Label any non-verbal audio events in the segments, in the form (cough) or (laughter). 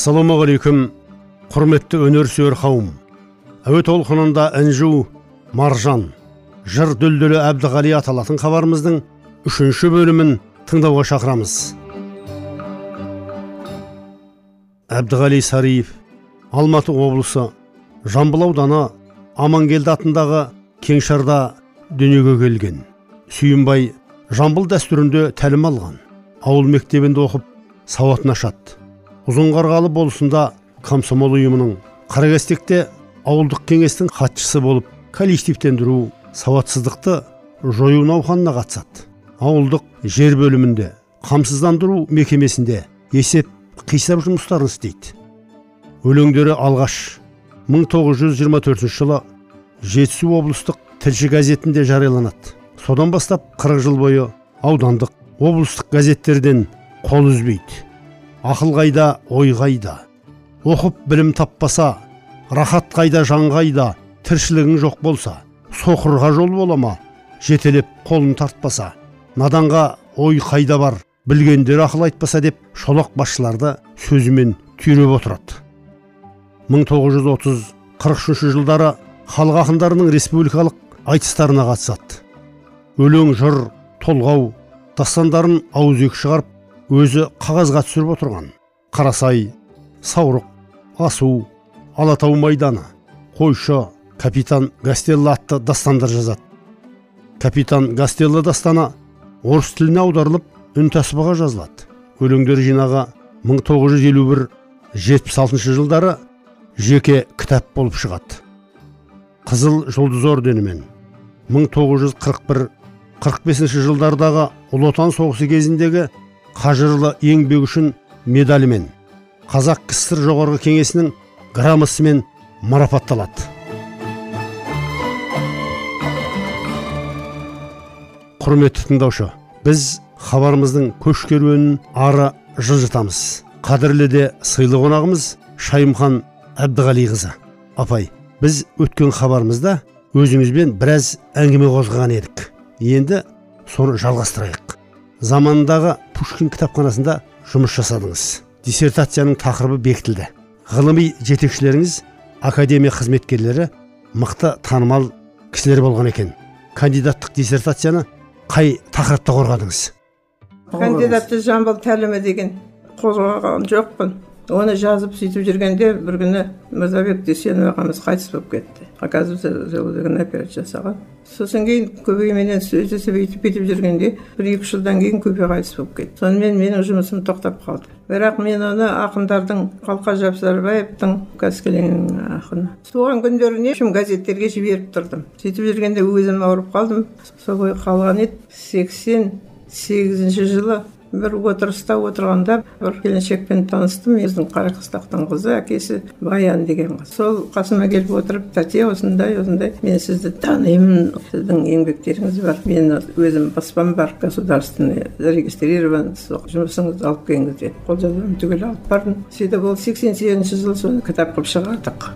Ассалаумағалейкум құрметті өнерсүйер қауым. Әуе толқынында інжу маржан жыр дүлдүлі әбдіғали аталатын хабарымыздың үшінші бөлімін тыңдауға шақырамыз. Әбдіғали сариев алматы облысы жамбыл ауданы амангелді атындағы кеңшарда дүниеге келген. Сүйінбай жамбыл дәстүрінде тәлім алған ауыл мектебінде оқып сауатын ашады ұзынқарғалы болысында комсомол ұйымының қаракестекте ауылдық кеңестің хатшысы болып коллективтендіру сауатсыздықты жою науқанына қатысады. Ауылдық жер бөлімінде қамсыздандыру мекемесінде есеп қисап жұмыстарын істейді. Өлеңдері алғаш. 1924 жылы жетісу облыстық тілші газетінде жарияланады. Содан бастап 40 жыл бойы аудандық облыстық газеттерден қол үзбейді. Ақыл қайда ой қайда оқып білім таппаса рахат қайда жан қайда тіршілігің жоқ болса соқырға жол бола ма жетелеп қолын тартпаса. Наданға ой қайда бар білгендер ақыл айтпаса деп шолақ басшыларды сөзімен түйреп отырады. 1930-43 жылдары халық ақындарының республикалық айтыстарына қатысады. Өлең жыр толғау дастандарын ауызекі шығарып өзі қағазға түсіріп отырған. Қарасай саурық асу алатау майданы қойшы капитан гастелло атты дастандар жазады. Капитан гастелло дастаны орыс тіліне аударылып үнтаспаға жазылады. Өлеңдер жинағы 1951-76 жылдары жеке кітап болып шығады. Қызыл жұлдыз орденімен 1941-45 жылдардағы ұлы отан соғысы кезіндегі қажырлы еңбегі үшін медалімен қазақ кср жоғарғы кеңесінің грамотасымен марапатталады. Құрметті тыңдаушы біз хабарымыздың көш керуенін ары жылжытамыз. Қадірлі де сыйлы қонағымыз шайымхан әбдіғалиқызы. Апай біз өткен хабарымызда өзіңізбен біраз әңгіме қозғаған едік. Енді соны жалғастырайық. Заманындағы пушкин кітапханасында жұмыс жасадыңыз. Диссертацияның тақырыбы бекітілді. Ғылыми жетекшілеріңіз академия қызметкерлері мықты танымал кісілер болған екен. Кандидаттық диссертацияны қай тақырыпта қорғадыңыз? Кандидатты жамбыл тәлімі деген қозғаған жоқпын. Оны жазып сөйтіп жүргенде бір күні мырзабек дүйсенов ағамыз қайтыс болып кетті. Оказывается деген операция жасаған. Сосын кейін көбейменен сөйтіп бүйтіп бүйтіп жүргенде бір екі үш жылдан кейін көбей қайтыс болып кетті. Сонымен менің жұмысым тоқтап қалды. Бірақ мен оны ақындардың қалқа жапсарбаевтың қаскелеңнің ақыны. Туған күндеріне газеттерге жіберіп тұрдым. Сөйтіп жүргенде өзім ауырып қалдым. Сол қалған еді. Сексен сегізінші жылы бір отырыста отырғанда бір келіншекпен таныстым біздің қарақыстақтың қызы әкесі баян деген қыз сол қасыма келіп отырып тәте осындай осындай мен сізді танимын сіздің еңбектеріңіз бар мен өзім баспам бар государственный зарегистрирован жұмысыңызды алып келіңіз деді. Қолжазбамды түгел алып бардым. Сөйтіп ол сексен сегізінші жылы соны кітап қылып шығардық.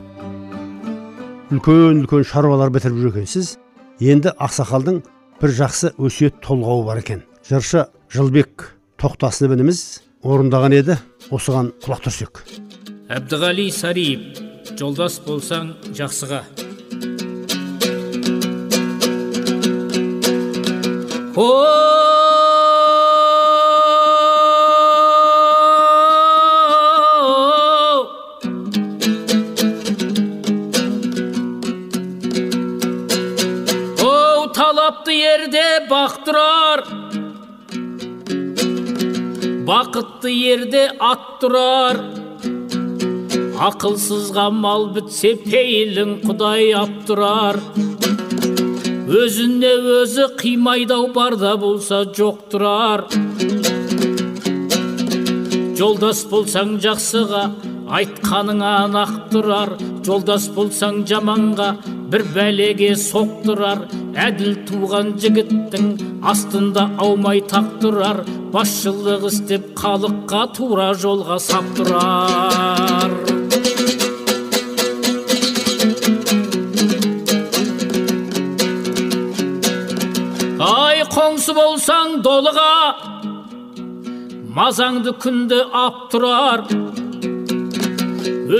Үлкен үлкен шаруалар бітіріп жүр екенсіз енді ақсақалдың бір жақсы өсиет толғауы бар екен. Жыршы жылбек. Тоқтасын ініміз орындаған еді. Осыған құлақ түрсек. Әбдіғали сариев жолдас болсаң жақсыға. Оу бақытты ерде ат тұрар. Ақылсызға мал бітсе пейілің құдай ап тұрар өзіне өзі қимайдау барда болса жоқ тұрар. Жолдас болсаң жақсыға айтқаныңа нақ тұрар. Жолдас болсаң жаманға бір бәлеге соқтырар әділ туған жігіттің астында аумай тақ тұрар басшылық істеп халыққа тура жолға сап тұрар ай қоңсы болсаң долыға мазаңды күнді ап тұрар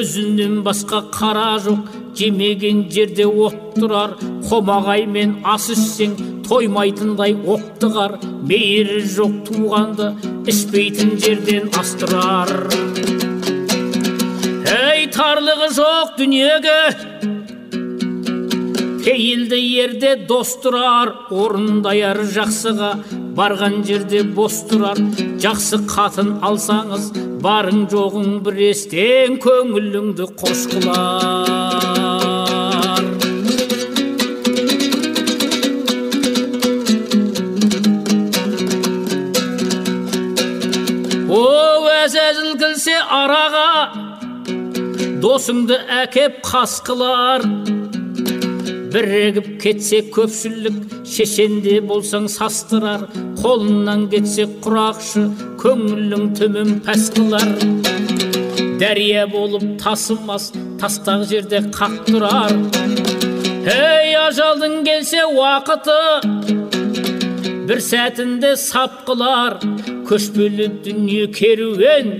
өзінен басқа қара жоқ жемеген жерде от тұрар қомағаймен ас ішсең тоймайтындай оқтығар мейірі жоқ туғанды ішпейтін жерден астырар. Ей тарлығы жоқ дүниеге. Пейілді ерде дос тұрар орындаяр жақсыға. Барған жерде бос тұрар. Жақсы қатын алсаңыз барың жоғың бір естен көңіліңді қош қылар. Кілсе араға досыңды әкеп қас қылар. Бірігіп кетсе көпшілік шешенде болсаң састырар. Қолынан кетсе құрақшы көңілің төмен пәс қылар дәрия болып тасымас тастақ жерде қақ тұрар. Ей ажалдың келсе уақыты бір сәтінде сап қылар. Көшпелі дүние керуен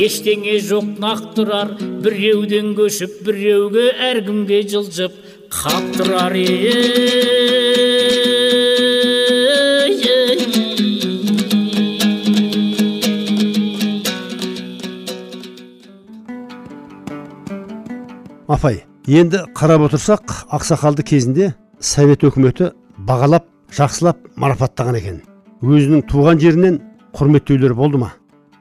ештеңе жоқ нақ тұрар. Біреуден көшіп біреуге әркімге жылжып қаптырар апай енді қарап отырсақ ақсақалды кезінде совет өкіметі бағалап жақсылап марапаттаған екен. Өзінің туған жерінен құрметтеулер болды ма?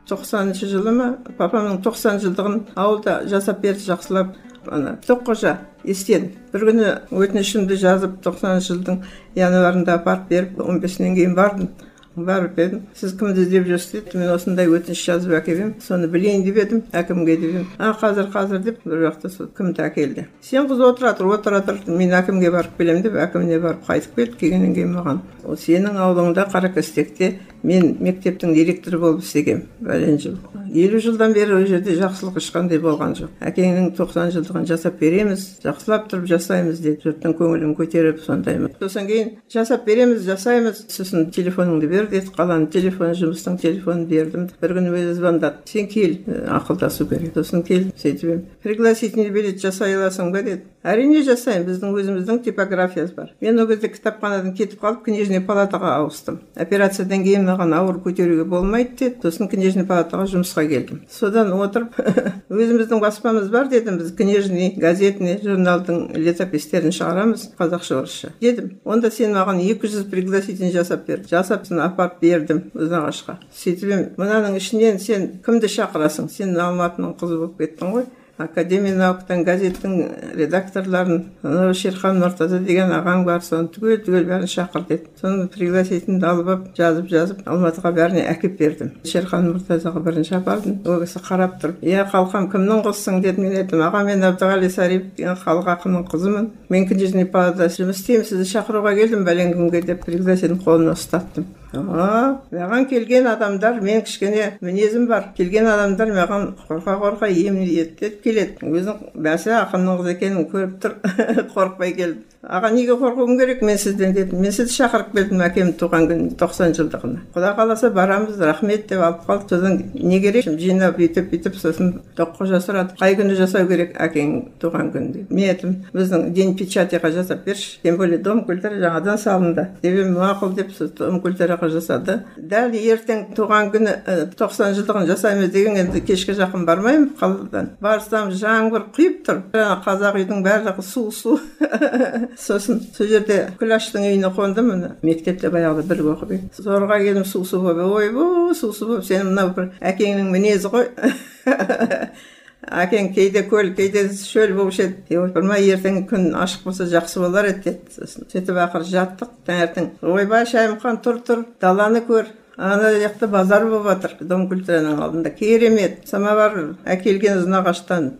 Тоқсаныншы жылы ма? Папамның тоқсан жылдығын ауылда жасап берді жақсылап. Ана тоққожа естен. Бір күні өтінішімді жазып тоқсаныншы жылдың январында апарып беріп он бесінен кейін бардым. Барып едім. Сіз кімді іздеп жүрсіз? деді. Мен осындай өтініш жазып әкеп едім соны білейін деп едім әкімге деп едім. А қазір қазір деп бір жақта сол кімді әкелді. Сен қыз отыра тұр отыра тұр мен әкімге барып келемін деп әкіміне барып қайтып келді. Келгеннен кейін маған сенің ауылыңда қаракөстекте мен мектептің директоры болып істегемін бәлен жыл. Елу жылдан бері ол жерде жақсылық ешқандай болған жоқ. Әкеңнің тоқсан жылдығын жасап береміз жақсылап тұрып жасаймыз деді жұрттың көңілін көтеріп сондай сосын кейін жасап береміз жасаймыз. Сосын телефоныңды бер деді қаланың телефоны жұмыстың телефонын бердім. Бір күні өзі звондады. Сен кел ақылдасу керек. Сосын келдім сөйтіп едім. Пригласительный билет жасай аласың ба деді. Әрине жасаймын біздің өзіміздің типографиясы бар. Мен ол кезде кітапханадан кетіп қалып книжный палатаға ауыстым. Операциядан кейін маған ауыр көтеруге болмайды деді. Сосын книжный палатаға жұмысқа келдім. Содан отырып (laughs) өзіміздің баспамыз бар дедім. Біз книжный газетный журналдың летопистерін шығарамыз қазақша орысша. Дедім онда сен маған екі жүз пригласительный жасап бер. Жасап апарып бердім ұзынағашқа сөйтіп мынаның ішінен сен кімді шақырасың? Сен алматының қызы болып кеттің ғой. Академия наукадан газеттің редакторларын анау шерхан нұртаза деген ағаң бар соны түгел түгел бәрін шақыр деді. Соны пригласительный алып алып жазып жазып алматыға бәріне әкеп бердім. Шерхан нұртазаға бірінші апардым. Ол кісі қарап тұрып иә қалқам кімнің қызысың? деді мен айттым аға мен әбдіғали сариев деген халық ақынының қызымын. Мен книжный палатада жұмыс істеймін сізді шақыруға келдім бәлен күнге деп пригласительный қолына ұстаттым. Маған келген адамдар мен кішкене мінезім бар. Келген адамдар маған қорқа қорқа емлеттеп келеді. Өзің бәсе ақынның қызы екенін көріп тұр. (laughs) Қорықпай келді. Аға неге қорқуым керек? Мен сізден дедім мен сізді шақырып келдім әкемнің туған күніне тоқсан жылдығына. Құда қаласа барамыз рахмет деп алып қалды. Содан не керек? Жинап бүйтіп бүйтіп сосын тоққожа сұрады. Қай күні жасау керек әкеңнің туған күнін деп. Мен айттым біздің день печатиға жасап берші. Тем более дом культуры жаңадан салынды. Деп мақұл деп сол дом культураға жасады. Дәл ертең туған күні тоқсан жылдығын жасаймыз деген енді кешке жақын бармаймын қаладан. Барсам жаңбыр құйып тұр. Қазақ үйдің барлығы су су (laughs) сосын сол жерде күләштің үйіне қондым міне. Мектепте баяғыда бірге оқып едік зорға келдім су су болып ойбу су су болып сен мынау бір әкеңнің мінезі ғой (laughs) әкең кейде көл кейде шөл болушы еді. Ойпырмай ертең күн ашық болса жақсы болар еді деді сосын. Сөйтіп ақыры жаттық. Таңертең ойбай шайымхан тұр тұр даланы көр ана жақта базар болып жатыр дом культураның алдында. Керемет. Самовар әкелген ұзынағаштан.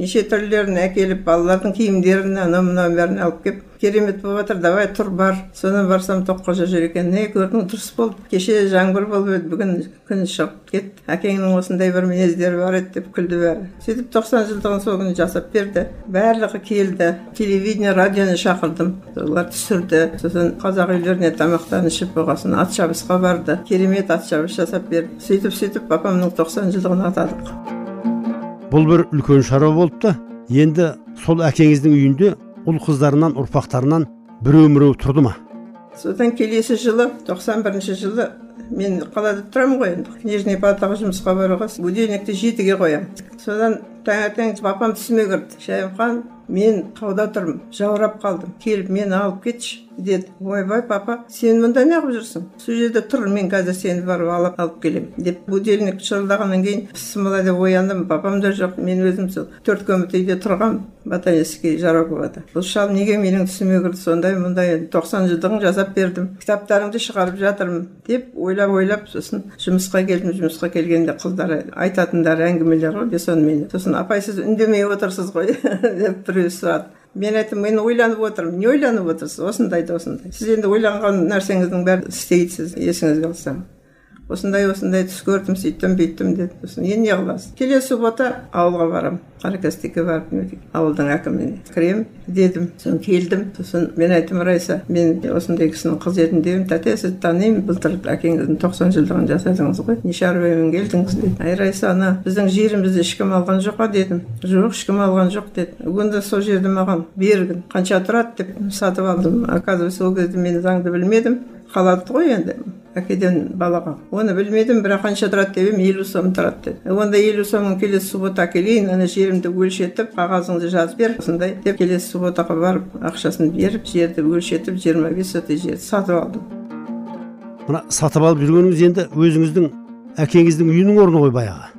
Неше түрлерін әкеліп балалардың киімдерін анау мынау бәрін алып келіп керемет болып жатыр давай тұр бар. Содан барсам тоққожа жүр екен. Не көрдің дұрыс болды. Кеше жаңбыр болып еді бүгін күн шығып кетті. Әкеңнің осындай бір мінездері бар еді деп күлді бәрі. Сөйтіп тоқсан жылдығын сол күні жасап берді. Барлығы келді. Телевидение радионы шақырдым. Олар түсірді. Сосын қазақ үйлеріне тамақтан ішіп болғасын ат шабысқа барды. Керемет ат шабыс жасап берді. Сөйтіп сөйтіп папамның тоқсан жылдығын атадық. Бұл бір үлкен шара болды да енді сол әкеңіздің үйінде ұл қыздарынан ұрпақтарынан біреу міреу тұрды ма? Содан келесі жылы 91 жылы мен қалада тұрамын ғой енді. Нижний палатаға жұмысқа баруға. Будильникті жетіге қоямын. Содан таңертең папам түсіме кірді. Шайымхан мен тауда тұрмын жаурап қалдым. Келіп мені алып кетші деді. Ойбай папа сен мұнда неғып жүрсің? Сол жерде тұр мен қазір сені барып алып алып келемін деп будильник шырылдағаннан кейін пысымыла деп ояндым. Папам да жоқ мен өзім сол төрт комната үйде тұрғанмын ботанический жароковада. Бұл шал неге менің түсіме кірді? Сондай мұндай тоқсан жылдығын жасап бердім. Кітаптарыңды шығарып жатырмын деп ойлап ойлап сосын жұмысқа келдім. Жұмысқа келгенде қыздар айтатындары әңгімелер ғой сонымен сосын апай сіз үндемей отырсыз ғой (laughs) деп біреу сұрады. Мен айттым мен ойланып отырмын не ойланып отырсыз? осындайды осындай сіз енді ойланған нәрсеңіздің бәрін істейсіз есіңізге алсам. Осындай осындай түс көрдім сөйттім бүйттім деді сосын енді не қыласыз келесі суббота ауылға барамын қаракастекке барып ауылдың әкіміне кіремін дедім. Сосын келдім. Сосын мен айттым райса мен осындай кісінің қызы едім дедім тәте сізді танимын былтыр әкеңіздің тоқсан жылдығын жасадыңыз ғой не шаруамен келдіңіз деді ай райса ана біздің жерімізді ешкім алған жоқ па? дедім. Жоқ ешкім алған жоқ деді онда сол жерді маған бергін қанша тұрады? деп сатып алдым. Оказывается ол кезде мен заңды білмедім. Қалады ғой енді. Әкеден балаға. Оны білмедім бірақ қанша тұрады деп едім елу сом тұрады деді. Онда елу сомын келесі суббота әкелейін ана жерімді өлшетіп қағазыңды жазып бер осындай деп келесі субботаға барып ақшасын беріп жерді өлшетіп жиырма бес сотый жерді сатып алдым. Мына сатып алып жүргеніңіз енді өзіңіздің әкеңіздің үйінің орны ғой баяғы?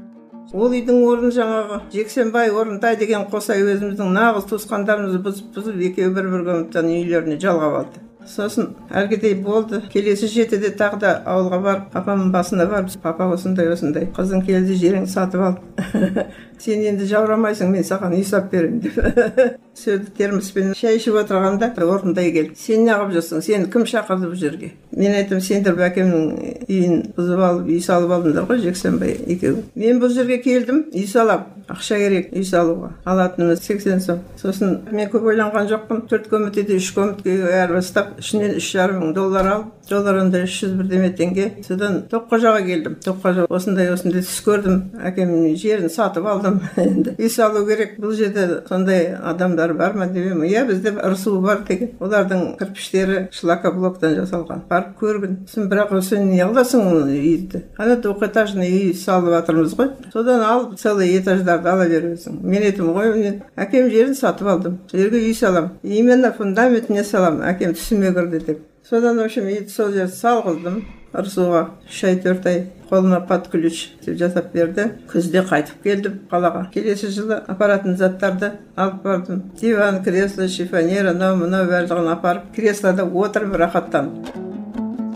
Ол үйдің орны жаңағы жексенбай орынтай деген қосай өзіміздің нағыз туысқандарымызды бұзып бұзып екеуі бір бір комнатаның үйлеріне жалғап алды. Сосын әлгідей болды. Келесі жетіде тағы да ауылға барып папамның басына барып папа осындай осындай қызың келді жеріңді сатып алды. (laughs) сен енді жаурамайсың мен саған үй салып беремін деп. (laughs) Сөйтіп термоспен шай ішіп отырғанда орындай келді сен неғып жүрсің? Сені кім шақырды бұл жерге? Мен айттым сендер әкемнің үйін бұзып алып үй салып алдыңдар ғой жексенбай екеуі. Мен бұл жерге келдім үй саламын ақша керек үй салуға. Алатынымыз сексен сом. Сосын мен көп ойланған жоқпын. Төрт комнатада үш комнатка айырбастап ішінен үш жарым мың доллар алып долларында үш жүз бірдеме теңге. Содан тоққожаға келдім. Тоққожа осындай осындай түс көрдім. Әкемнің жерін сатып алдым. Енді үй салу керек бұл жерде сондай адамдар бар ма деп едім иә бізде ырсу бар деген олардың кірпіштері шлакоблоктан жасалған. Барып көргін сосын бірақ сен не қыласың үйді ана двухэтажный үй салып жатырмыз ғой? Содан алып целый этаждарды ала бересің. Мен айттым ғой мен әкем жерін сатып алдым. Сол жерге үй саламын именно фундаментіне саламын әкем түсіме кірді деп. Содан в общем сол жерде салғыздым. Ырсуға үш ай төрт ай қолыма под ключ деп жасап берді. Күзде қайтып келдім қалаға. Келесі жылы апаратын заттарды алып бардым. Диван кресло шифонер анау мынау барлығын апарып креслода отырып рахаттанып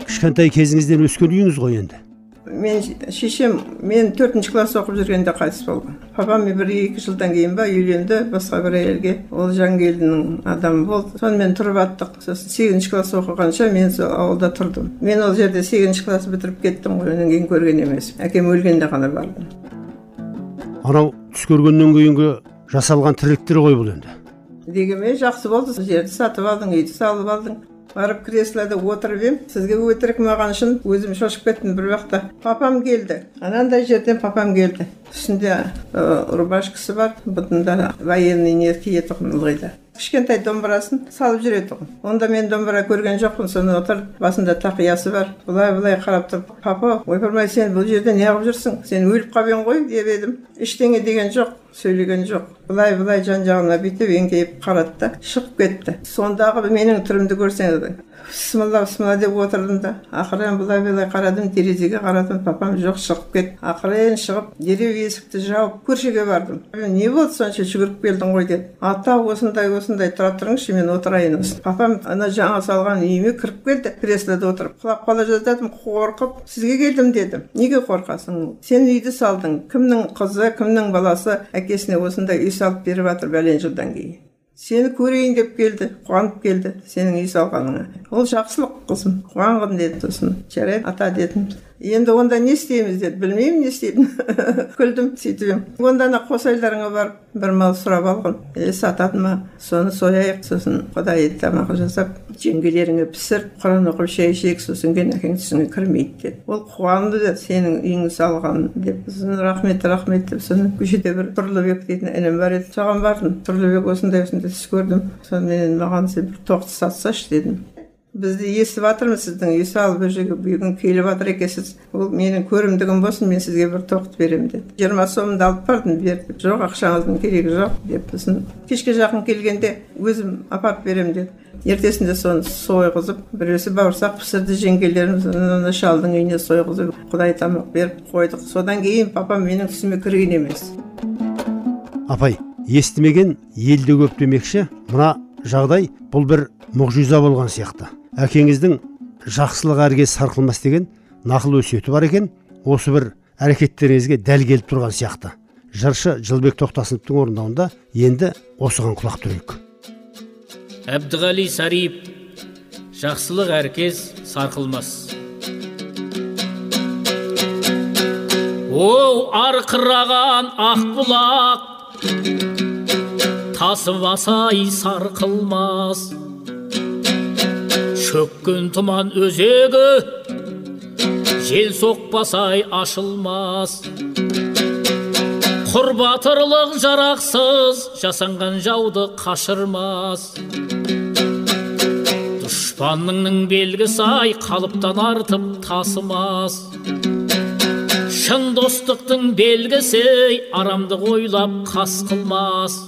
кішкентай кезіңізден өскен үйіңіз ғой енді. Мен шешем мен төртінші класс оқып жүргенде қайтыс болған папам бір екі жылдан кейін ба үйленді басқа бір әйелге. Ол жангелдінің адамы болды. Сонымен тұрып аттық. Сосын сегізінші класс оқығанша мен сол ауылда тұрдым. Мен ол жерде сегізінші класс бітіріп кеттім ғой. Одан кейін көрген емеспін әкем өлгенде ғана бардым. Анау түс көргеннен кейінгі жасалған тірліктер ғой бұл енді. Дегенмен жақсы болды. Жерді сатып алдың үйді салып алдың. Барып креслода отырып едім сізге өтірік маған шын өзім шошып кеттім бір уақытта. Папам келді. Анандай жерден папам келді. Үстінде рубашкасы бар. Бұтында военный не киетұғын ылғида кішкентай домбырасын салып жүреді тұғын онда мен домбыра көрген жоқпын соны отырып басында тақиясы бар. Былай былай қарап тұрып папа ойпырмай сен бұл жерде неғып жүрсің? Сен өліп қалып ғой деп едім. Ештеңе деген жоқ сөйлеген жоқ былай былай жан жағына бүйтіп еңкейіп қарады да шығып кетті. Сондағы менің түрімді көрсеңіз бісмілла бісмілла деп отырдым да. Ақырын былай былай қарадым терезеге қарадым папам жоқ шығып кетті ақырын шығып дереу есікті жауып көршіге бардым. Не болды сонша жүгіріп келдің ғой деді ата осындай осындай тұра тұрыңызшы мен отырайын осы. Папам ана жаңа салған үйіме кіріп келді креслода отырып. Құлап қала жаздадым қорқып сізге келдім дедім. Неге қорқасың? Сен үйді салдың. Кімнің қызы кімнің баласы әкесіне осындай үй салып беріп жатыр бәлен жылдан кейін? Сені көрейін деп келді қуанып келді сенің үй салғаныңа. Ол жақсылық қызым қуанғын деді сосын. Жарайды ата дедім. Енді онда не істейміз деді. Білмеймін не істейтін (laughs) күлдім сөйтіп едім. Онда ана қосайларыңа барып бір мал сұрап алғын. Е сатады ма? Соны сояйық сосын құдай тамақ жасап жеңгелеріңе пісіріп құран оқып шай ішейік сосын кейін әкең түсіңе кірмейді деді. Ол қуанды да сенің үйіңді салған деп. Сосын рахмет рахмет деп. Соны көшеде бір тұрлыбек дейтін інім бар еді. Соған бардым тұрлыбек осындай осындай түс көрдім. Соныменен маған сен бір тоқты сатсашы дедім. Бізді естіп жатырмыз сіздің? Үй салып бұл жерге бүгін келіп жатыр екенсіз ол менің көрімдігім болсын мен сізге бір тоқты беремін деді. Жиырма сомымды алып бардым берді. Жоқ ақшаңыздың керегі жоқ деп сосын кешке жақын келгенде өзім апарып беремін деді. Ертесінде соны сойғызып біреусі бауырсақ пісірді жеңгелерім ана шалдың үйіне сойғызып құдай тамақ беріп қойдық. Содан кейін папам менің түсіме кірген емес. Апай естімеген елде көп демекші мына жағдай бұл бір мұғжиза болған сияқты. Әкеңіздің жақсылық әрге сарқылмас деген нақыл өсиеті бар екен. Осы бір әрекеттеріңізге дәл келіп тұрған сияқты. Жыршы жылбек тоқтасыновтың орындауында енді осыған құлақ түрейік. Әбдіғали сариев жақсылық әркез сарқылмас. Оу арқыраған ақбұлақ тасымасай сарқылмас. Шөккен тұман өзегі жел соқпасай ашылмас құр батырлық жарақсыз жасанған жауды қашырмас дұшпаныңның белгісі ай қалыптан артып тасымас шын достықтың белгісі арамдық ойлап қас қылмас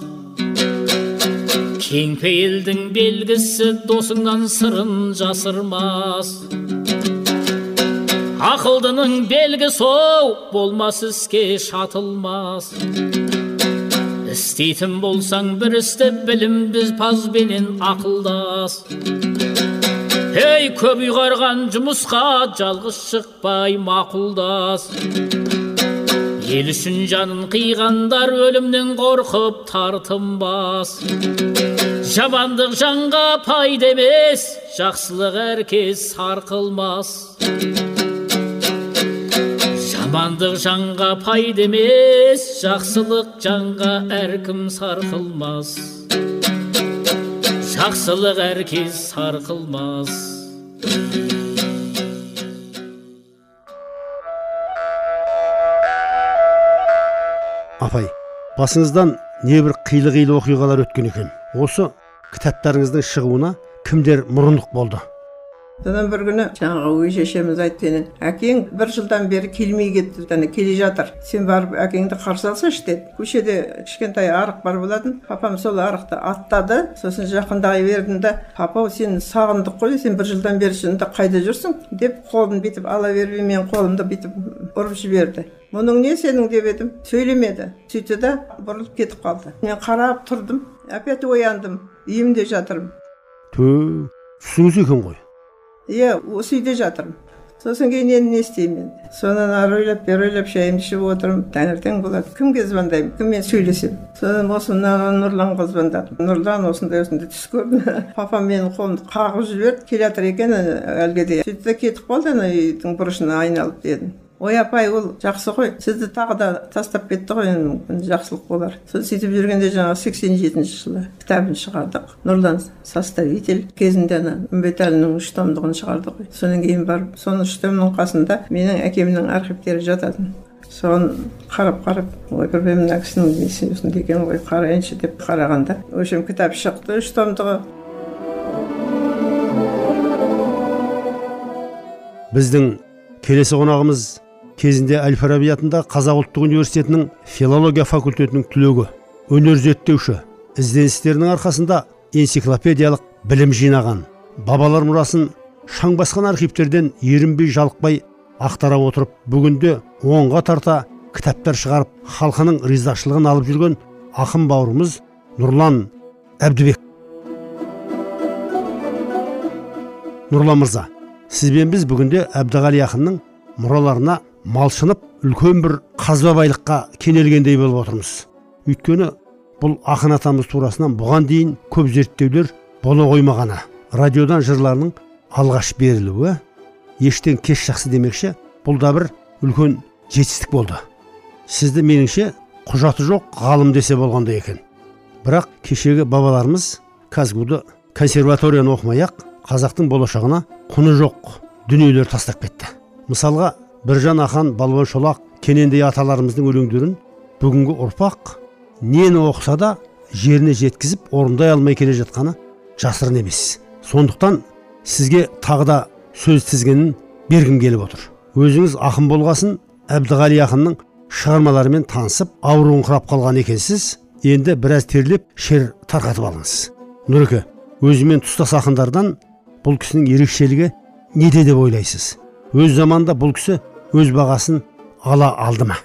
кеңпейілдің белгісі досыңнан сырын жасырмас. Ақылдының белгісі оу болмас іске шатылмас. Істейтін болсаң бір істі білімді пазбенен ақылдас. Ей көп ұйғарған жұмысқа жалғыз шықпай мақұлдас. Ел үшін жанын қиғандар өлімнен қорқып тартынбас. Жамандық жанға пайда емес жақсылық әркез сарқылмас. Жамандық жанға пайда емес жақсылық жанға әркім сарқылмас. Жақсылық әркез сарқылмас. Апай басыңыздан небір қилы қилы оқиғалар өткен екен. Осы кітаптарыңыздың шығуына кімдер мұрындық болды? Содан бір күні жаңағы өгей шешеміз айтты әкең бір жылдан бері келмей кетті келе жатыр. Сен барып әкеңді қарсы алсайшы деді. Көшеде кішкентай арық бар болатын. Папам сол арықты аттады. Сосын жақындай бердім да папа сені сағындық қой сен бір жылдан бері сонда қайда жүрсің? деп қолын бүйтіп ала бермей менің қолымды бүйтіп ұрып жіберді. Мұның не сенің? деп едім. Сөйлемеді. Сөйтті да бұрылып кетіп қалды. Мен қарап тұрдым. Опять ояндым. Үйімде жатырмын. Тө түсіңіз екен ғой? Иә осы үйде жатырмын. Сосын кейін енді не істеймін енді содан ары ойлап бері ойлап шайымды ішіп отырмын таңертең болады. Кімге звондаймын? Кіммен сөйлесемін содан осы мына нұрланға звондадым. Нұрлан осындай осындай түс көрдім (laughs) папам менің қолымды қағып жіберді. Келе жатыр екен әлгіде сөйтті кетіп қалды ана үйдің бұрышына айналып дедім. Ой апай ол жақсы ғой. Сізді тағы да тастап кетті ғой енді. Жақсылық болар. Сол сөйтіп жүргенде жаңағы сексен жетінші жылы кітабын шығардық. Нұрлан составитель кезінде ана үмбетәлінің үш томдығын шығардық қой содан кейін барып соның үш томның қасында менің әкемнің архивтері жататын. Соған қарап қарап ойпырмай мына кісінің несі осындай екен ғой қарайыншы деп қарағанда в общем кітап шықты үш томдығы. Біздің келесі қонағымыз кезінде әл фараби атындағы қазақ ұлттық университетінің филология факультетінің түлегі өнер зерттеуші ізденістерінің арқасында энциклопедиялық білім жинаған. Бабалар мұрасын шаң басқан архивтерден ерінбей жалықпай ақтара отырып бүгінде онға тарта кітаптар шығарып халқының ризашылығын алып жүрген ақын бауырымыз нұрлан әбдібек. Нұрлан мырза сізбен біз бүгінде әбдіғали ақынның мұраларына малшынып үлкен бір қазба байлыққа кенелгендей болып отырмыз. Өйткені бұл ақын атамыз турасынан бұған дейін көп зерттеулер бола қоймағаны радиодан жырларының алғаш берілуі ештен кеш жақсы демекші бұл да бір үлкен жетістік болды. Сізді меніңше құжаты жоқ ғалым десе болғандай екен. Бірақ кешегі бабаларымыз казгуды консерваторияны оқымай ақ қазақтың болашағына құны жоқ дүниелер тастап кетті. Мысалға біржан ахан балуан шолақ кенендей аталарымыздың өлеңдерін бүгінгі ұрпақ нені оқыса да жеріне жеткізіп орындай алмай келе жатқаны жасырын емес. Сондықтан сізге тағы да сөз тізгенін бергім келіп отыр. Өзіңіз ақын болғасын әбдіғали ақынның шығармаларымен танысып ауруын қалған екенсіз енді біраз терлеп шер тарқатып алыңыз. Нұреке өзімен тұстас ақындардан бұл кісінің ерекшелігі неде деп ойлайсыз? Өз заманда бұл кісі өз бағасын ала алды ма?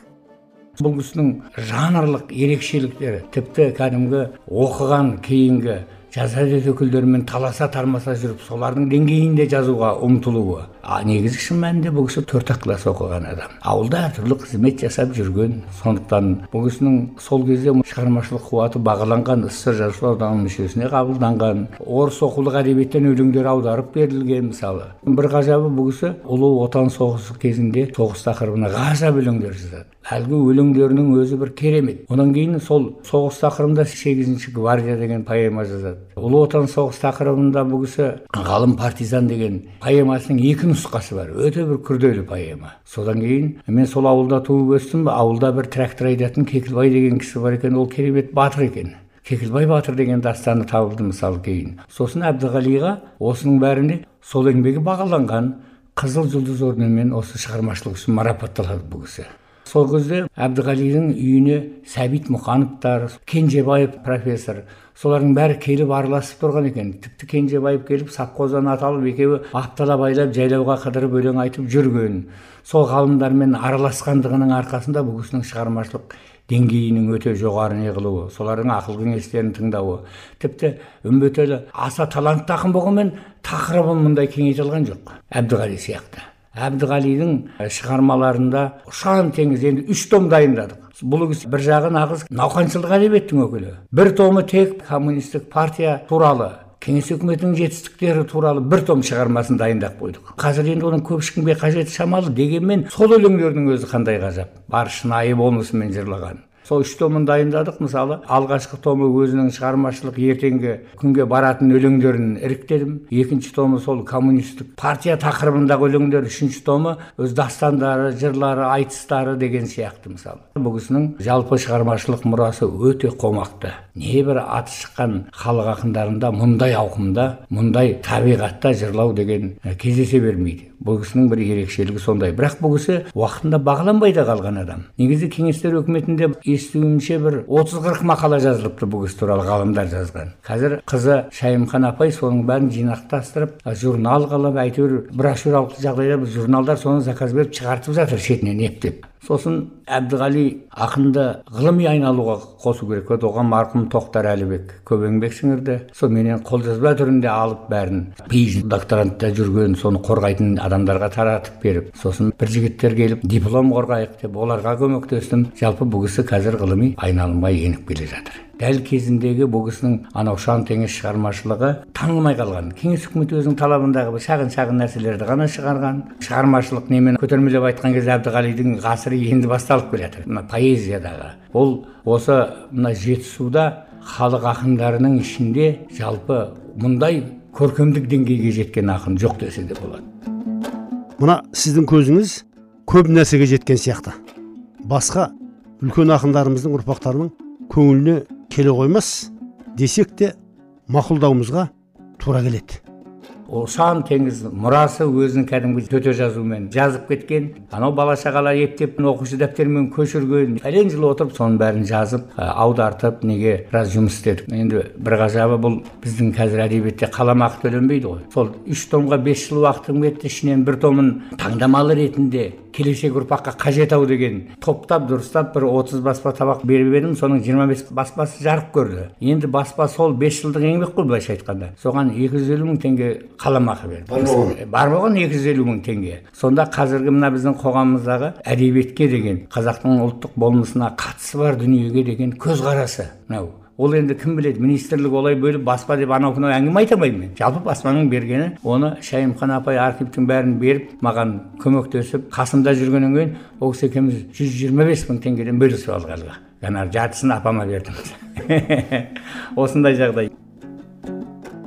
Бұл кісінің жанрлық ерекшеліктері тіпті кәдімгі оқыған кейінгі әдет өкілдерімен таласа тармаса жүріп солардың деңгейінде жазуға ұмтылуы. А негізі шын мәнінде бұл кісі төрт ақ класс оқыған адам. Ауылда әртүрлі қызмет жасап жүрген. Сондықтан бұл кісінің сол кезде шығармашылық қуаты бағаланған сср жазушылар одағының мүшесіне қабылданған орыс оқулық әдебиеттен өлеңдер аударып берілген мысалы. Бір ғажабы бұл кісі ұлы отан соғысы кезінде соғыс тақырыбына ғажап өлеңдер жазады. Әлгі өлеңдерінің өзі бір керемет. Одан кейін сол соғыс тақырыбында сегізінші гвардия деген поэма жазады. Ұлы отан соғыс тақырыбында бұл кісі ғалым партизан деген поэмасының екі нұсқасы бар. Өте бір күрделі поэма. Содан кейін мен сол ауылда туып өстім ауылда бір трактор айдатын кекілбай деген кісі бар екен ол керемет батыр екен кекілбай батыр деген дастаны табылды мысалы кейін. Сосын әбдіғалиға осының бәріне сол еңбегі бағаланған қызыл жұлдыз орденімен осы шығармашылық үшін марапатталады бұл кісі. Сол кезде әбдіғалидің үйіне сәбит мұқановтар кенжебаев профессор солардың бәрі келіп араласып тұрған екен. Тіпті кенжебаев келіп совхоздан аталып екеуі апталап айлап жайлауға қыдырып өлең айтып жүрген. Сол ғалымдармен араласқандығының арқасында бұл кісінің шығармашылық деңгейінің өте жоғары неғылуы солардың ақыл кеңестерін тыңдауы тіпті үмбетәлі аса талантты ақын болғанмен тақырыбын мұндай кеңейте алған жоқ. Әбдіғали сияқты. Әбдіғалидің шығармаларында ұшан теңіз енді үш том дайындадық. Бұл кісі бір жағы нағыз науқаншылдық әдебиеттің өкілі. Бір томы тек коммунистік партия туралы кеңес үкіметінің жетістіктері туралы бір том шығармасын дайындап қойдық. Қазір енді оның көп ешкімге қажеті шамалы дегенмен сол өлеңдердің өзі қандай ғажап. Бар шынайы болмысымен жырлаған. Сол үш томын дайындадық. Мысалы алғашқы томы өзінің шығармашылық ертеңгі күнге баратын өлеңдерін іріктедім. Екінші томы сол коммунистік партия тақырыбындағы өлеңдер. Үшінші томы өз дастандары жырлары айтыстары деген сияқты мысалы. Бұл кісінің жалпы шығармашылық мұрасы өте қомақты. Небір аты шыққан халық ақындарында мұндай ауқымда мұндай табиғатта жырлау деген кездесе бермейді. Бұл кісінің бір ерекшелігі сондай. Бірақ бұл кісі уақытында бағаланбай да қалған адам. Негізі кеңестер үкіметінде естуімше бір отыз қырық мақала жазылыпты бұл кісі туралы ғалымдар жазған. Қазір қызы шайымхан апай соның бәрін жинақтастырып журнал қылып әйтеуір брошюралық жағдайда журналдар соны заказ беріп шығартып жатыр шетінен ептеп. Сосын әбдіғали ақынды ғылыми айналуға қосу керек. Еді оған марқұм тоқтар әлібек көп еңбек сіңірді соныменен қолжазба түрінде алып бәрін пи докторантта жүрген соны қорғайтын адамдарға таратып беріп сосын бір жігіттер келіп диплом қорғайық деп оларға көмектестім. Жалпы бұл кісі қазір ғылыми айналымға еніп келе жатыр. Дәл кезіндегі бұл кісінің анау шаң теңіз шығармашылығы танылмай қалған. Кеңес үкіметі өзінің талабындағы бір шағын шағын нәрселерді ғана шығарған. Шығармашылық немен көтермелеп айтқан кезде әбдіғалидың ғасыры енді басталып келе жатыр мына поэзиядағы. Ол осы мына жетісуда халық ақындарының ішінде жалпы мұндай көркемдік деңгейге жеткен ақын жоқ десе де болады. Мына сіздің көзіңіз көп нәрсеге жеткен сияқты. Басқа үлкен ақындарымыздың ұрпақтарының көңіліне келе қоймас десек те мақұлдауымызға тура келеді. Ұсан теңіз мұрасы өзінің кәдімгі төте жазумен жазып кеткен. Анау бала шағалар ептеп оқушы дәптермен көшірген. Пәлен жыл отырып соның бәрін жазып аудартып неге біраз жұмыс істедік. Енді бір ғажабы бұл біздің қазір әдебиетте қаламақы төленбейді ғой. Сол үш томға бес жыл уақытым кетті ішінен бір томын таңдамалы ретінде келешек ұрпаққа қажет ау деген топтап дұрыстап бір отыз баспа табақ беріп едім соның жиырма бес баспасы жарық көрді. Енді баспа сол бес жылдық еңбек қой былайша айтқанда. Соған екі жүз елу мың теңге қаламақы берді. Бар болған екі жүз елу мың теңге. Сонда қазіргі мына біздің қоғамымыздағы әдебиетке деген қазақтың ұлттық болмысына қатысы бар дүниеге деген көзқарасы мынау. Ол енді кім біледі? Министрлік олай бөліп баспа деп анау мынау әңгіме айта алмаймын мен. Жалпы баспаның бергені оны шайымхан апай архивтің бәрін беріп маған көмектесіп қасымда жүргеннен кейін ол кісі екеуміз жүз жиырма бес мың теңгеден бөлісіп алдық әлгі. Жаңағы жартысын апама бердім. (laughs) Осындай жағдай.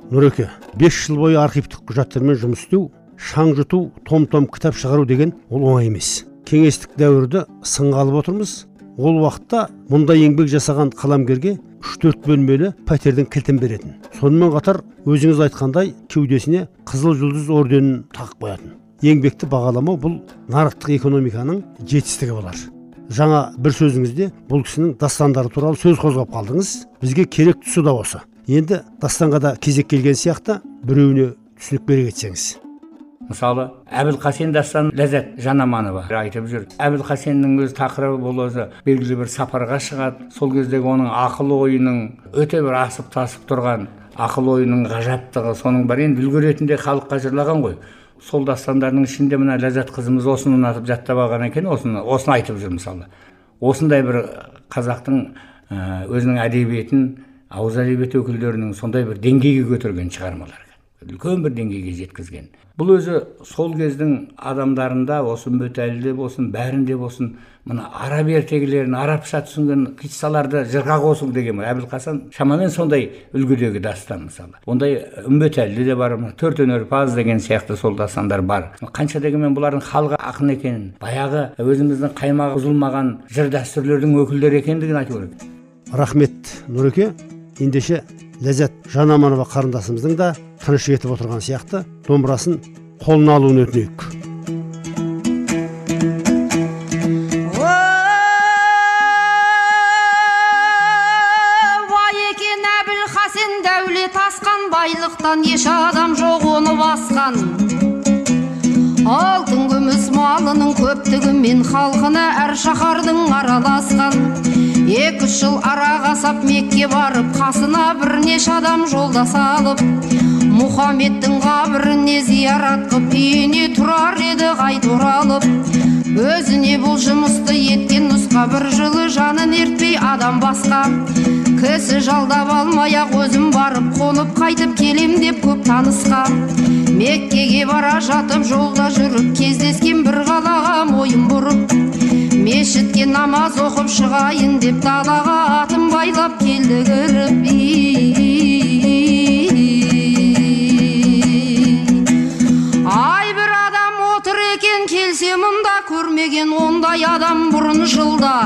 Нұреке бес жыл бойы архивтік құжаттармен жұмыс істеу шаң жұту том том кітап шығару деген ол оңай емес. Кеңестік дәуірді сынға алып отырмыз ол уақытта мұндай еңбек жасаған қаламгерге үш төрт бөлмелі пәтердің кілтін беретін. Сонымен қатар өзіңіз айтқандай кеудесіне қызыл жұлдыз орденін тағып қоятын. Еңбекті бағаламау бұл нарықтық экономиканың жетістігі болар. Жаңа бір сөзіңізде бұл кісінің дастандары туралы сөз қозғап қалдыңыз. Бізге керек тұсы да осы. Енді дастанға да кезек келген сияқты біреуіне түсінік бере кетсеңіз. Мысалы әбілқасен дастан ләззат жанаманова айтып жүр. Әбілқасеннің өз тақырыбы бұл өзі белгілі бір сапарға шығады. Сол кездегі оның ақыл ойының өте бір асып тасып тұрған ақыл ойының ғажаптығы соның бәрі енді үлгі ретінде халыққа жырлаған ғой. Сол дастандардың ішінде мына ләззат қызымыз осыны ұнатып жаттап алған екен осыны осыны айтып жүр мысалы. Осындай бір қазақтың өзінің әдебиетін ауыз әдебиеті өкілдерінің сондай бір деңгейге көтерген шығармалар. Үлкен бір деңгейге жеткізген. Бұл өзі сол кездің адамдарында осы үмбетәліде болсын бәрінде болсын мына араб ертегілерін арабша түсінген қиссаларды жырға қосу деген әбілқасан шамамен сондай үлгідегі дастан мысалы. Ондай үмбетәліде де бар төрт өнерпаз деген сияқты сол дастандар бар. Қанша дегенмен бұлардың халық ақын екенін баяғы өзіміздің қаймағы бұзылмаған жыр дәстүрлердің өкілдері екендігін айту керек. Рахмет нұреке. Ендеше ләззат жанаманова қарындасымыздың да тыныш жетіп отырған сияқты домбырасын қолына алуын өтінейік. Байлықтан еш адам жоқ оны басқан. Алтын малының көптігімен халқына әр шаһардың араласқан. Екі үш жыл араға сап мекке барып қасына бірнеше адам жолдас алып мұхаммедтің қабіріне зиярат қып үйіне тұрар еді қайта оралып. Өзіне бұл жұмысты еткен нұсқа бір жылы жанын ертпей адам басқа кісі жалдап алмай ақ өзім барып қонып қайтып келем деп көп танысқа меккеге бара жатып жолда жүріп кездескен бір қалаға мойын бұрып мешітке намаз оқып шығайын деп далаға атын байлап келді кіріп. Ай бір адам отыр екен келсе мұнда көрмеген ондай адам бұрын жылда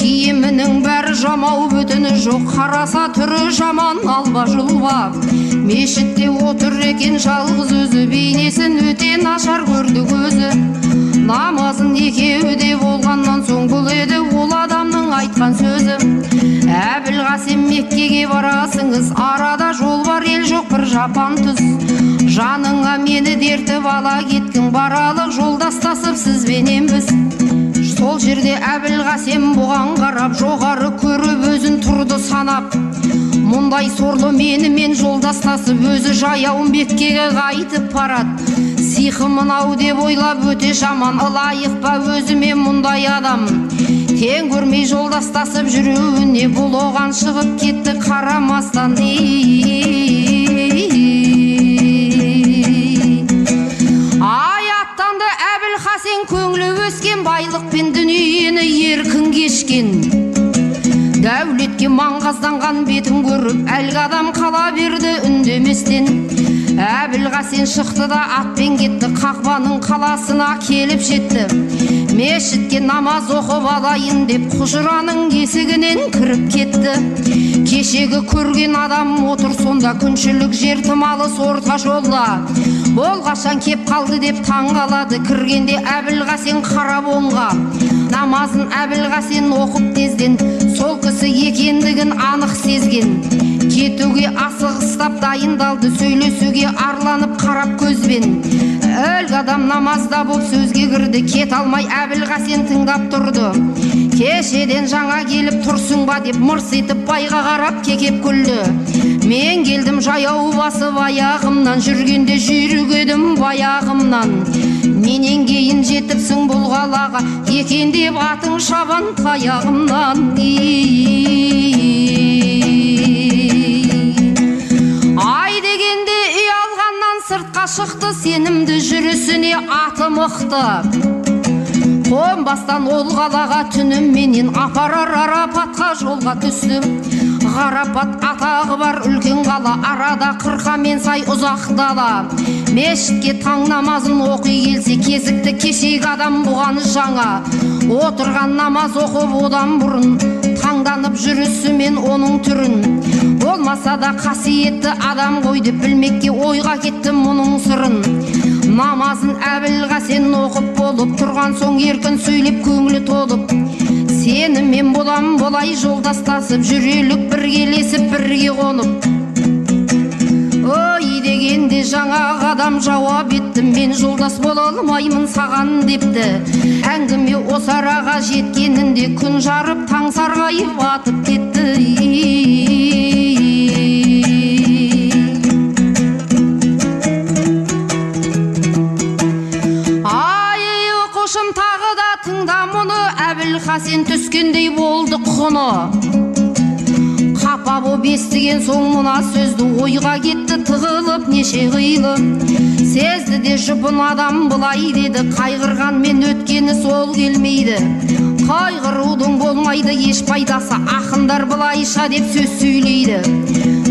киімінің бәрі жамау бүтіні жоқ қараса түрі жаман алба жұлба мешітте отыр екен жалғыз өзі. Бейнесін өте нашар көрді көзі. Намазын екеуі де болғаннан соң бұл еді ол адамның айтқан сөзі. Әбілғасем меккеге барасыңыз. Арада жол бар ел жоқ бір жапан түз. Жаныңа мені дертіп ала кеткін баралық жолдастасып сізбенен біз сол жерде әбілғасем бұған қарап жоғары мұндай сорлы менімен жолдастасып өзі жаяу меккеге қайтып барады. Сиқы мынау деп ойлап өте жаман ылайық па өзіме мұндай адам? Тең көрмей жолдастасып жүруіне бұл оған шығып кетті қарамастан ай аттанды әбілхасен көңілі өскен байлықпен дүниені еркін кешкен. Дәулетке маңғазданған бетін көріп әлгі адам қала берді үндеместен. Әбілғасен шықты да атпен кетті қақпаның қаласына келіп жетті. Мешітке намаз оқып алайын деп құжыраның есігінен кіріп кетті. Кешегі көрген адам отыр сонда күншілік жер тым алыс орта жолда. Бол қашан кеп қалды деп таң қалады кіргенде әбілғасен қарап оңға намазын әбілғасен оқып тезден сол кісі екендігін анық сезген. Кетуге асығыстап дайындалды сөйлесуге арланып қарап көзбен. Әлгі адам намазда боп сөзге кірді кет алмай әбілғасен тыңдап тұрды. Кешеден жаңа келіп тұрсың ба деп мырс етіп байға қарап кекеп күлді. Мен келдім жаяу басып аяғымнан жүргенде жүйрік едім баяғымнан. Менен кейін жетіпсің бұл қалаға. Екен деп атың шабан таяғымнан ай дегенде ұялғаннан сыртқа шықты сенімді жүрісіне аты мықты. Қонбастан ол қалаға түніменен апарар арапатқа жолға түстім. Ғарапат атағы бар үлкен қала арада қырқа мен сай ұзақ дала мешітке таң намазын оқи келсе кезікті кешегі адам бұған жаңа отырған намаз оқып одан бұрын таңданып жүрісімен оның түрін болмаса да қасиетті адам ғой деп білмекке ойға кеттім мұның сырын намазын әбілғасен оқып болып тұрған соң еркін сөйлеп көңілі толып сенімен болам болай жолдастасып жүрелік біргелесіп бірге қонып. Ой дегенде жаңағы адам жауап етті мен жолдас бола алмаймын саған депті. Әңгіме осы араға жеткенінде күн жарып таң сарғайып атып кетті. Әбілхасен түскендей болды құны. Қапа боп естіген соң мына сөзді ойға кетті тығылып неше қилы сезді де жұпын адам былай деді қайғырғанмен өткені сол келмейді. Қайғырудың болмайды еш пайдасы ақындар былайша деп сөз сөйлейді.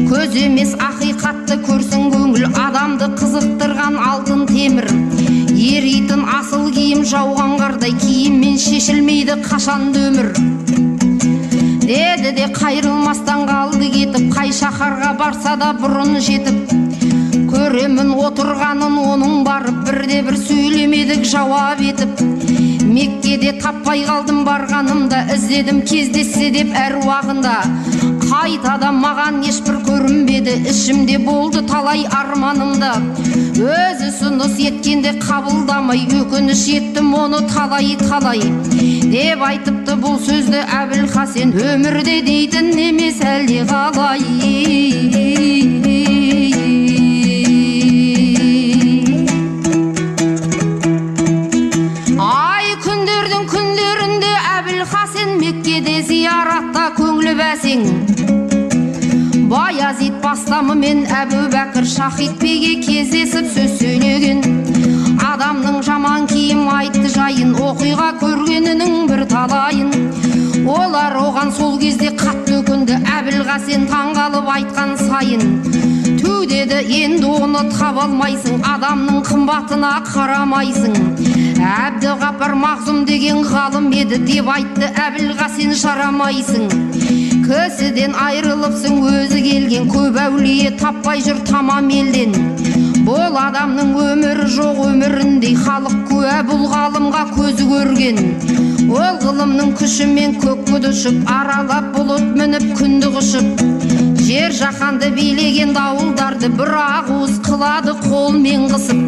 Көз емес ақиқатты көрсін көңіл адамды қызықтырған алтын темір. Еритін асыл киім жауған қардай киіммен шешілмейді қашанда өмір. Деді де қайрылмастан қалды кетіп қай шаһарға барса да бұрын жетіп. Көремін отырғанын оның барып бірде бір сөйлемедік жауап етіп. Меккеде таппай қалдым барғанымда іздедім кездессе деп әр уағында қайтадан маған ешбір көрінбеді ішімде болды талай арманымда. Өзі ұсыныс еткенде қабылдамай өкініш еттім оны талай талай. Деп айтыпты бұл сөзді әбілхасен өмірде дейтін емес әлде қалай? Көңілі бәсең. Баязит бастамы мен әбу бәкір шахид биге кездесіп сөз сөйлеген адамның жаман киім айтты жайын оқиға көргенінің бір талайын. Олар оған сол кезде қатты өкінді әбілғасен таңғалып айтқан сайын. Ту деді енді оны таба алмайсың адамның қымбатына қарамайсың әбдіғапар мағзұм деген ғалым еді деп айтты әбілғасен жарамайсың кісіден айрылыпсың өзі келген. Көп әулие таппай жүр тамам елден. Бұл адамның өмірі жоқ өміріндей. Халық куә бұл ғалымға көзі көрген. Ол ғылымның күшімен көкке ұшып аралап бұлыт мініп күнді құшып. Жер жаһанды билеген дауылдарды бір уыс қылады қолмен қысып.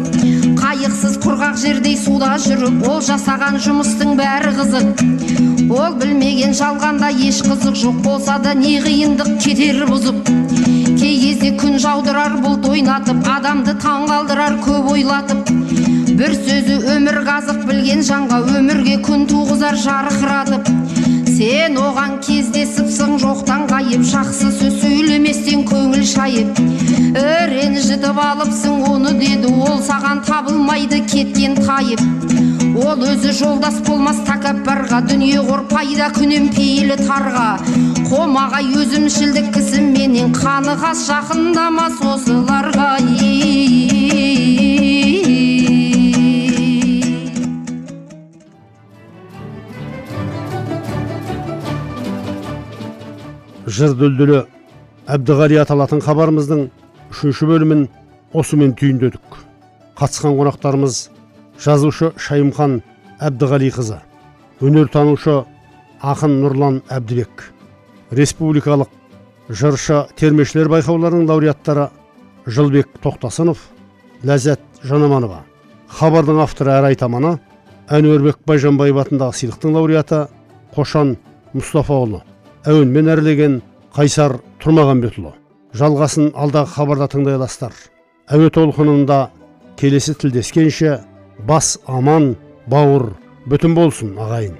Қайықсыз құрғақ жердей суда жүріп ол жасаған жұмыстың бәрі қызық. Ол білмеген жалғанда еш қызық жоқ болса да не қиындық кетер бұзып. Кей кезде күн жаудырар бұлт ойнатып адамды таң қалдырар көп ойлатып. Бір сөзі өмір қазық білген жанға өмірге күн туғызар жарқыратып сен оған кездесіпсің жоқтан ғайып жақсы сөз сөйлеместен көңіл шайып. Ренжітіп алыпсың оны деді ол саған табылмайды кеткен тайып ол өзі жолдас болмас тәкаппарға дүние қор пайда күнем пейілі тарға. Қомағай өзімшілдік кісіменен қанығас жақындамас осыларға. Жыр дүлдүлі әбдіғали аталатын хабарымыздың үшінші бөлімін осымен түйіндедік. Қатысқан қонақтарымыз жазушы шайымхан әбдіғалиқызы өнертанушы ақын нұрлан әбдібек республикалық жыршы термешілер байқауларының лауреаттары жылбек тоқтасынов ләззат жанаманова. Хабардың авторы әрі айтаманы әнуарбек байжанбаев атындағы сыйлықтың лауреаты қошан мұстафаұлы әуенмен әрлеген қайсар тұрмағанбетұлы жалғасын алдағы хабарда тыңдай аласыздар. Әуе толқынында келесі тілдескенше бас аман бауыр бүтін болсын ағайын